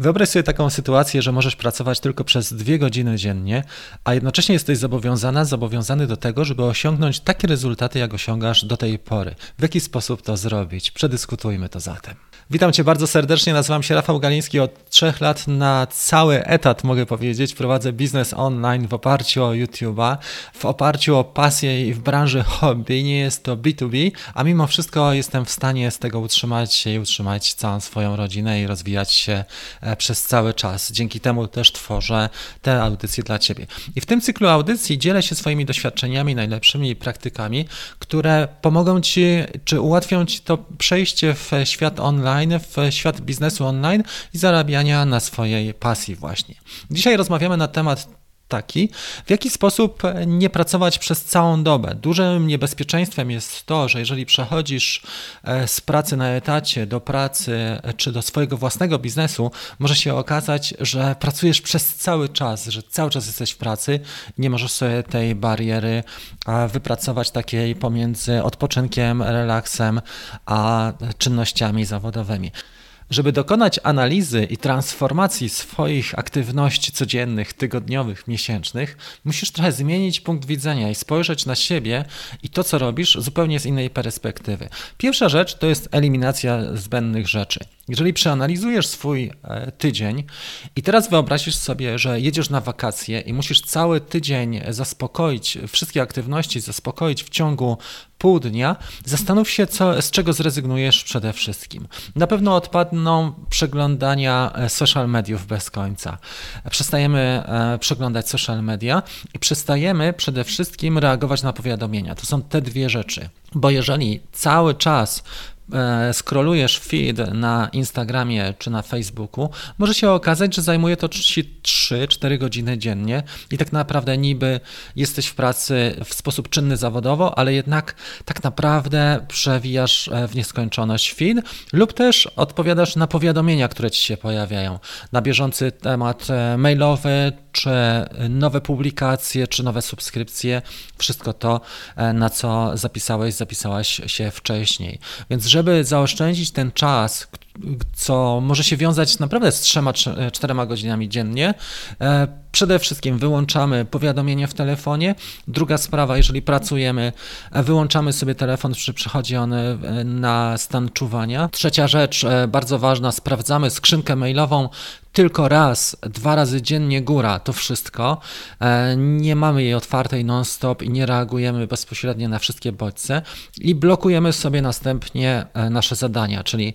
Wyobraź sobie taką sytuację, że możesz pracować tylko przez dwie godziny dziennie, a jednocześnie jesteś zobowiązana, zobowiązany do tego, żeby osiągnąć takie rezultaty, jak osiągasz do tej pory. W jaki sposób to zrobić? Przedyskutujmy to zatem. Witam Cię bardzo serdecznie, nazywam się Rafał Galiński. Od trzech lat na cały etat, mogę powiedzieć, prowadzę biznes online w oparciu o YouTube'a, w oparciu o pasję i w branży hobby. Nie jest to B2B, a mimo wszystko jestem w stanie z tego utrzymać się i utrzymać całą swoją rodzinę i rozwijać się e, przez cały czas. Dzięki temu też tworzę te audycje dla Ciebie. I w tym cyklu audycji dzielę się swoimi doświadczeniami, najlepszymi praktykami, które pomogą Ci, czy ułatwią Ci to przejście w świat online online, w świat biznesu online i zarabiania na swojej pasji właśnie. Dzisiaj rozmawiamy na temat taki, w jaki sposób nie pracować przez całą dobę. Dużym niebezpieczeństwem jest to, że jeżeli przechodzisz e, z pracy na etacie do pracy e, czy do swojego własnego biznesu, może się okazać, że pracujesz przez cały czas, że cały czas jesteś w pracy nie możesz sobie tej bariery wypracować takiej pomiędzy odpoczynkiem, relaksem, a czynnościami zawodowymi. Żeby dokonać analizy i transformacji swoich aktywności codziennych, tygodniowych, miesięcznych, musisz trochę zmienić punkt widzenia i spojrzeć na siebie i to, co robisz, zupełnie z innej perspektywy. Pierwsza rzecz to jest eliminacja zbędnych rzeczy. Jeżeli przeanalizujesz swój e, tydzień i teraz wyobrazisz sobie, że jedziesz na wakacje i musisz cały tydzień zaspokoić, wszystkie aktywności zaspokoić w ciągu pół dnia, zastanów się, co, z czego zrezygnujesz przede wszystkim. Na pewno odpadną przeglądania e, social mediów bez końca. Przestajemy e, przeglądać social media i przestajemy przede wszystkim reagować na powiadomienia. To są te dwie rzeczy. Bo jeżeli cały czas E, scrollujesz feed na Instagramie czy na Facebooku, może się okazać, że zajmuje to 3-4 godziny dziennie i tak naprawdę niby jesteś w pracy w sposób czynny zawodowo, ale jednak tak naprawdę przewijasz e, w nieskończoność feed lub też odpowiadasz na powiadomienia, które ci się pojawiają. Na bieżący temat e, mailowy, czy nowe publikacje, czy nowe subskrypcje, wszystko to, na co zapisałeś, zapisałaś się wcześniej. Więc, żeby zaoszczędzić ten czas, co może się wiązać naprawdę z 3-4 godzinami dziennie, e, przede wszystkim wyłączamy powiadomienia w telefonie. Druga sprawa, jeżeli pracujemy, e, wyłączamy sobie telefon, czy przychodzi on e, na stan czuwania. Trzecia rzecz, bardzo ważna, sprawdzamy skrzynkę mailową tylko raz, dwa razy dziennie góra, to wszystko. Nie mamy jej otwartej non-stop i nie reagujemy bezpośrednio na wszystkie bodźce i blokujemy sobie następnie nasze zadania, czyli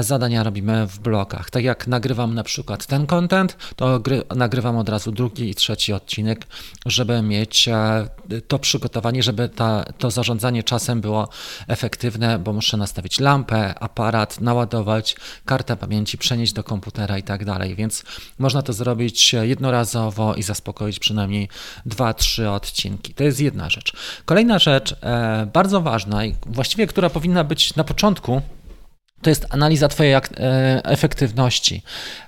zadania zadania robimy w blokach. Tak jak nagrywam na przykład ten content, to nagrywam od razu drugi i trzeci odcinek, żeby mieć e, to przygotowanie, żeby ta, to zarządzanie czasem było efektywne, bo muszę nastawić lampę, aparat, naładować, kartę pamięci, przenieść do komputera i tak dalej. Więc można to zrobić jednorazowo i zaspokoić przynajmniej dwa, trzy odcinki. To jest jedna rzecz. Kolejna rzecz, e, bardzo ważna i właściwie która powinna być na początku, to jest analiza Twojej e, efektywności,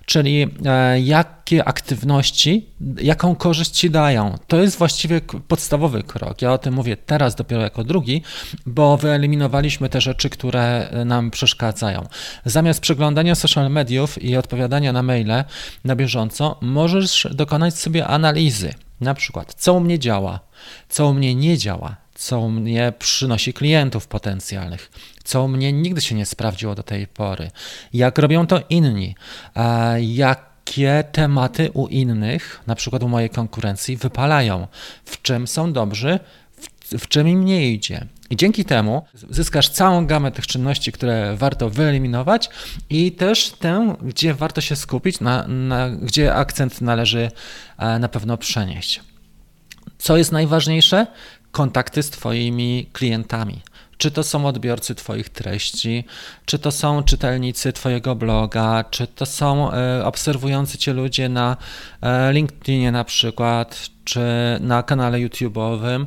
czyli e, jakie aktywności, jaką korzyść Ci dają. To jest właściwie podstawowy krok. Ja o tym mówię teraz dopiero jako drugi, bo wyeliminowaliśmy te rzeczy, które e, nam przeszkadzają. Zamiast przeglądania social mediów i odpowiadania na maile na bieżąco, możesz dokonać sobie analizy. Na przykład, co u mnie działa, co u mnie nie działa, co mnie przynosi klientów potencjalnych, co mnie nigdy się nie sprawdziło do tej pory, jak robią to inni, jakie tematy u innych, na przykład u mojej konkurencji, wypalają, w czym są dobrzy, w, w czym im nie idzie. I dzięki temu zyskasz całą gamę tych czynności, które warto wyeliminować i też tę, gdzie warto się skupić, na, na, gdzie akcent należy e, na pewno przenieść. Co jest najważniejsze? Kontakty z Twoimi klientami. Czy to są odbiorcy Twoich treści, czy to są czytelnicy Twojego bloga, czy to są e, obserwujący Cię ludzie na e, LinkedInie na przykład, czy na kanale YouTube'owym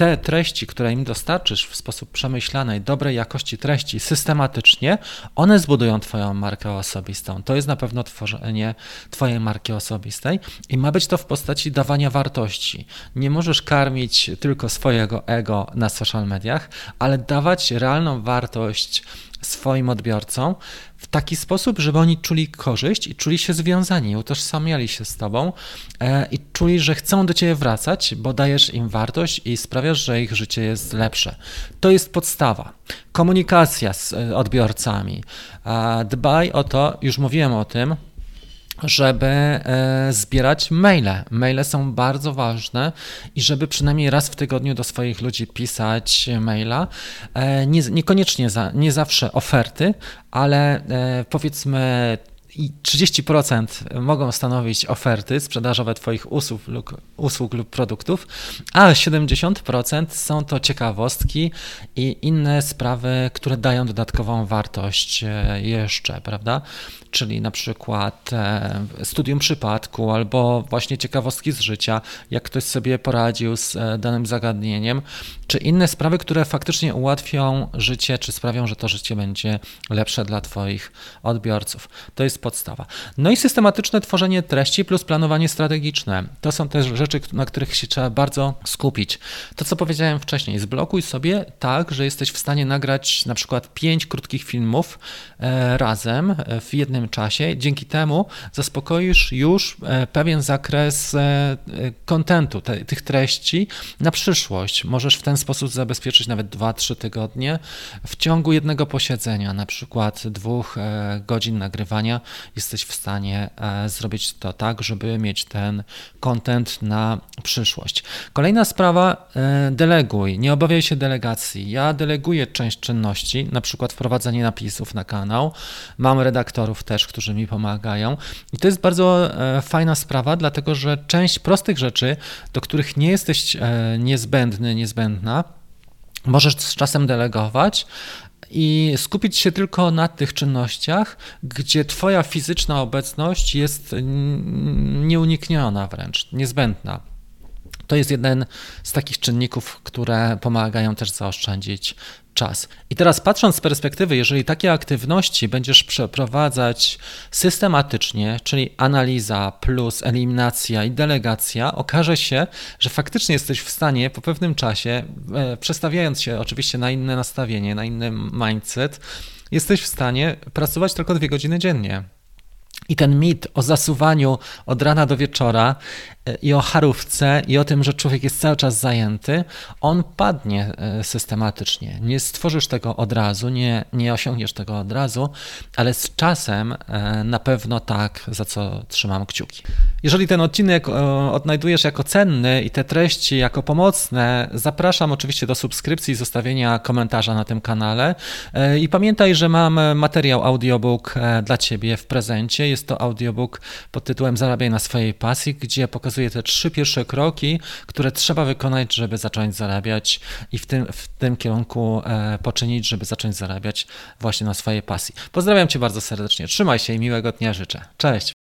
te treści, które im dostarczysz w sposób przemyślanej, dobrej jakości treści systematycznie, one zbudują Twoją markę osobistą. To jest na pewno tworzenie Twojej marki osobistej i ma być to w postaci dawania wartości. Nie możesz karmić tylko swojego ego na social mediach, ale dawać realną wartość swoim odbiorcom w taki sposób, żeby oni czuli korzyść i czuli się związani, utożsamiali się z tobą e, i czuli, że chcą do ciebie wracać, bo dajesz im wartość i sprawiasz, że ich życie jest lepsze. To jest podstawa. Komunikacja z e, odbiorcami. Dbaj o to, już mówiłem o tym, żeby e, zbierać maile. Maile są bardzo ważne i żeby przynajmniej raz w tygodniu do swoich ludzi pisać maila. E, nie, niekoniecznie za, nie zawsze oferty, ale e, powiedzmy i 30% mogą stanowić oferty sprzedażowe Twoich usług lub, usług lub produktów, a 70% są to ciekawostki i inne sprawy, które dają dodatkową wartość jeszcze, prawda? czyli na przykład e, studium przypadku albo właśnie ciekawostki z życia, jak ktoś sobie poradził z e, danym zagadnieniem, czy inne sprawy, które faktycznie ułatwią życie, czy sprawią, że to życie będzie lepsze dla Twoich odbiorców. To jest podstawa. No i systematyczne tworzenie treści plus planowanie strategiczne. To są też rzeczy, na których się trzeba bardzo skupić. To, co powiedziałem wcześniej, zblokuj sobie tak, że jesteś w stanie nagrać na przykład pięć krótkich filmów e, razem w jednym czasie. Dzięki temu zaspokoisz już e, pewien zakres e, e, kontentu, te, tych treści na przyszłość. Możesz w ten sposób zabezpieczyć nawet 2-3 tygodnie w ciągu jednego posiedzenia, na przykład dwóch godzin nagrywania. Jesteś w stanie zrobić to tak, żeby mieć ten kontent na przyszłość. Kolejna sprawa, deleguj. Nie obawiaj się delegacji. Ja deleguję część czynności, na przykład wprowadzenie napisów na kanał. Mam redaktorów też, którzy mi pomagają. I to jest bardzo e, fajna sprawa, dlatego że część prostych rzeczy, do których nie jesteś e, niezbędny, niezbędna, możesz z czasem delegować, i skupić się tylko na tych czynnościach, gdzie Twoja fizyczna obecność jest nieunikniona wręcz, niezbędna. To jest jeden z takich czynników, które pomagają też zaoszczędzić czas. I teraz patrząc z perspektywy, jeżeli takie aktywności będziesz przeprowadzać systematycznie, czyli analiza plus eliminacja i delegacja, okaże się, że faktycznie jesteś w stanie po pewnym czasie, e, przestawiając się oczywiście na inne nastawienie, na inny mindset, jesteś w stanie pracować tylko dwie godziny dziennie. I ten mit o zasuwaniu od rana do wieczora e, i o harówce i o tym, że człowiek jest cały czas zajęty, on padnie e, systematycznie. Nie stworzysz tego od razu, nie, nie osiągniesz tego od razu, ale z czasem e, na pewno tak, za co trzymam kciuki. Jeżeli ten odcinek odnajdujesz jako cenny i te treści jako pomocne, zapraszam oczywiście do subskrypcji i zostawienia komentarza na tym kanale. I pamiętaj, że mam materiał audiobook dla Ciebie w prezencie. Jest to audiobook pod tytułem Zarabiaj na swojej pasji, gdzie pokazuję te trzy pierwsze kroki, które trzeba wykonać, żeby zacząć zarabiać i w tym, w tym kierunku e, poczynić, żeby zacząć zarabiać właśnie na swojej pasji. Pozdrawiam Cię bardzo serdecznie. Trzymaj się i miłego dnia życzę. Cześć.